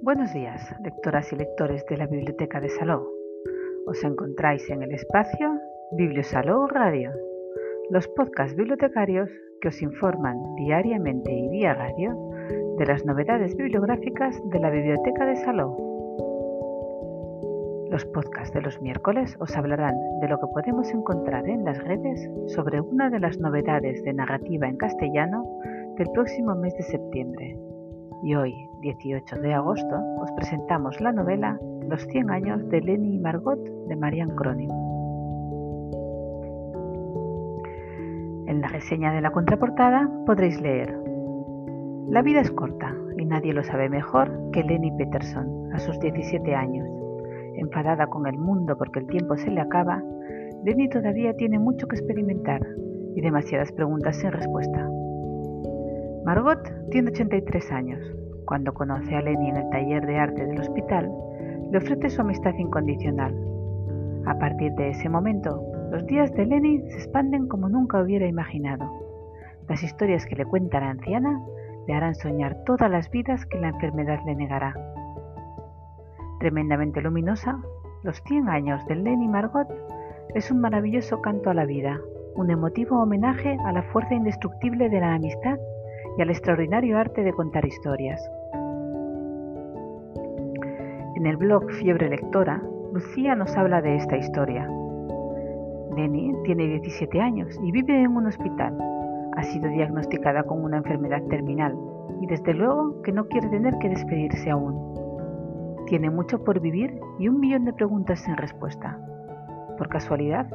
Buenos días, lectoras y lectores de la Biblioteca de Salou. Os encontráis en el espacio Bibliosalou Radio, los podcasts bibliotecarios que os informan diariamente y vía radio de las novedades bibliográficas de la Biblioteca de Salou. Los podcasts de los miércoles os hablarán de lo que podemos encontrar en las redes sobre una de las novedades de narrativa en castellano del próximo mes de septiembre. Y hoy, 18 de agosto, os presentamos la novela Los 100 años de Lenny y Margot de Marianne Cronin. En la reseña de la contraportada podréis leer La vida es corta y nadie lo sabe mejor que Lenny Peterson a sus 17 años. Enfadada con el mundo porque el tiempo se le acaba, Lenny todavía tiene mucho que experimentar y demasiadas preguntas sin respuesta. Margot tiene 83 años cuando conoce a Lenny en el taller de arte del hospital, le ofrece su amistad incondicional. A partir de ese momento, los días de Lenny se expanden como nunca hubiera imaginado. Las historias que le cuenta la anciana le harán soñar todas las vidas que la enfermedad le negará. Tremendamente luminosa, Los 100 años de Lenny Margot es un maravilloso canto a la vida, un emotivo homenaje a la fuerza indestructible de la amistad y al extraordinario arte de contar historias. En el blog Fiebre Lectora, Lucía nos habla de esta historia. Neni tiene 17 años y vive en un hospital. Ha sido diagnosticada con una enfermedad terminal y desde luego que no quiere tener que despedirse aún. Tiene mucho por vivir y un millón de preguntas sin respuesta. Por casualidad,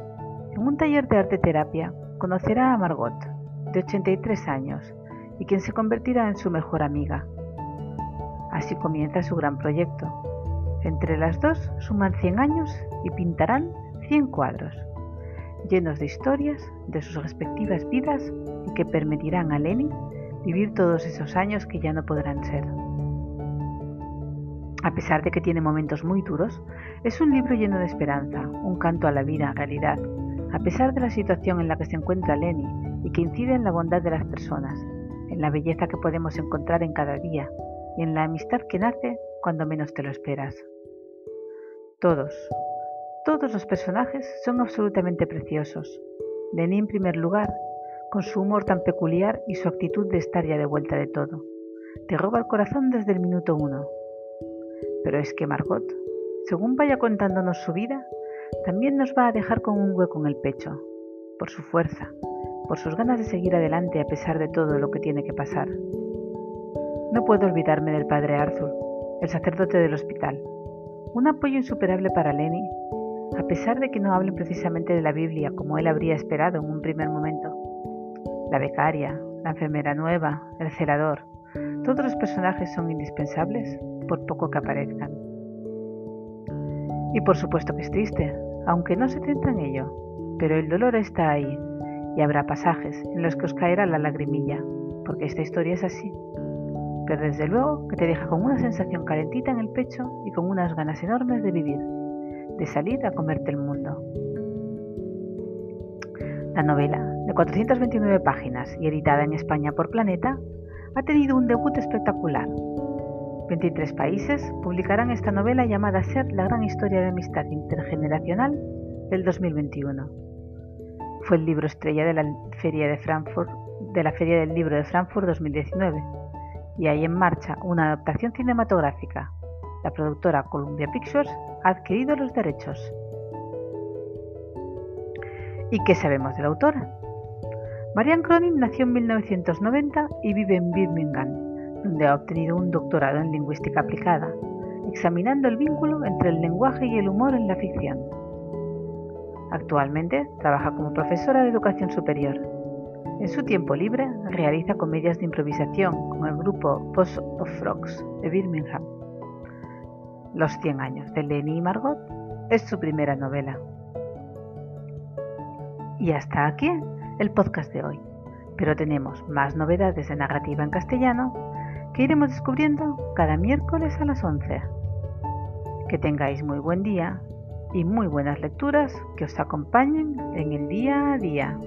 en un taller de arte terapia conocerá a Margot, de 83 años, y quien se convertirá en su mejor amiga. Así comienza su gran proyecto, entre las dos suman 100 años y pintarán 100 cuadros, llenos de historias de sus respectivas vidas y que permitirán a Lenny vivir todos esos años que ya no podrán ser. A pesar de que tiene momentos muy duros, es un libro lleno de esperanza, un canto a la vida en realidad, a pesar de la situación en la que se encuentra Lenny y que incide en la bondad de las personas, en la belleza que podemos encontrar en cada día y en la amistad que nace cuando menos te lo esperas. Todos, todos los personajes son absolutamente preciosos. Denis en primer lugar, con su humor tan peculiar y su actitud de estar ya de vuelta de todo. Te roba el corazón desde el minuto uno. Pero es que Margot, según vaya contándonos su vida, también nos va a dejar con un hueco en el pecho, por su fuerza, por sus ganas de seguir adelante a pesar de todo lo que tiene que pasar. No puedo olvidarme del padre Arthur, el sacerdote del hospital, un apoyo insuperable para Lenny, a pesar de que no hablen precisamente de la Biblia como él habría esperado en un primer momento. La becaria, la enfermera nueva, el celador, todos los personajes son indispensables por poco que aparezcan. Y por supuesto que es triste, aunque no se centra en ello, pero el dolor está ahí y habrá pasajes en los que os caerá la lagrimilla, porque esta historia es así pero desde luego que te deja con una sensación calentita en el pecho y con unas ganas enormes de vivir, de salir a comerte el mundo. La novela, de 429 páginas y editada en España por Planeta, ha tenido un debut espectacular. 23 países publicarán esta novela llamada Ser la gran historia de amistad intergeneracional del 2021. Fue el libro estrella de la Feria del Libro de Frankfurt 2019 y hay en marcha una adaptación cinematográfica. La productora Columbia Pictures ha adquirido los derechos. ¿Y qué sabemos de la autora? Marianne Cronin nació en 1990 y vive en Birmingham, donde ha obtenido un doctorado en lingüística aplicada, examinando el vínculo entre el lenguaje y el humor en la ficción. Actualmente trabaja como profesora de educación superior en su tiempo libre realiza comedias de improvisación con el grupo Post of Frogs de Birmingham. Los 100 años de Lenny y Margot es su primera novela. Y hasta aquí el podcast de hoy. Pero tenemos más novedades de narrativa en castellano que iremos descubriendo cada miércoles a las 11. Que tengáis muy buen día y muy buenas lecturas que os acompañen en el día a día.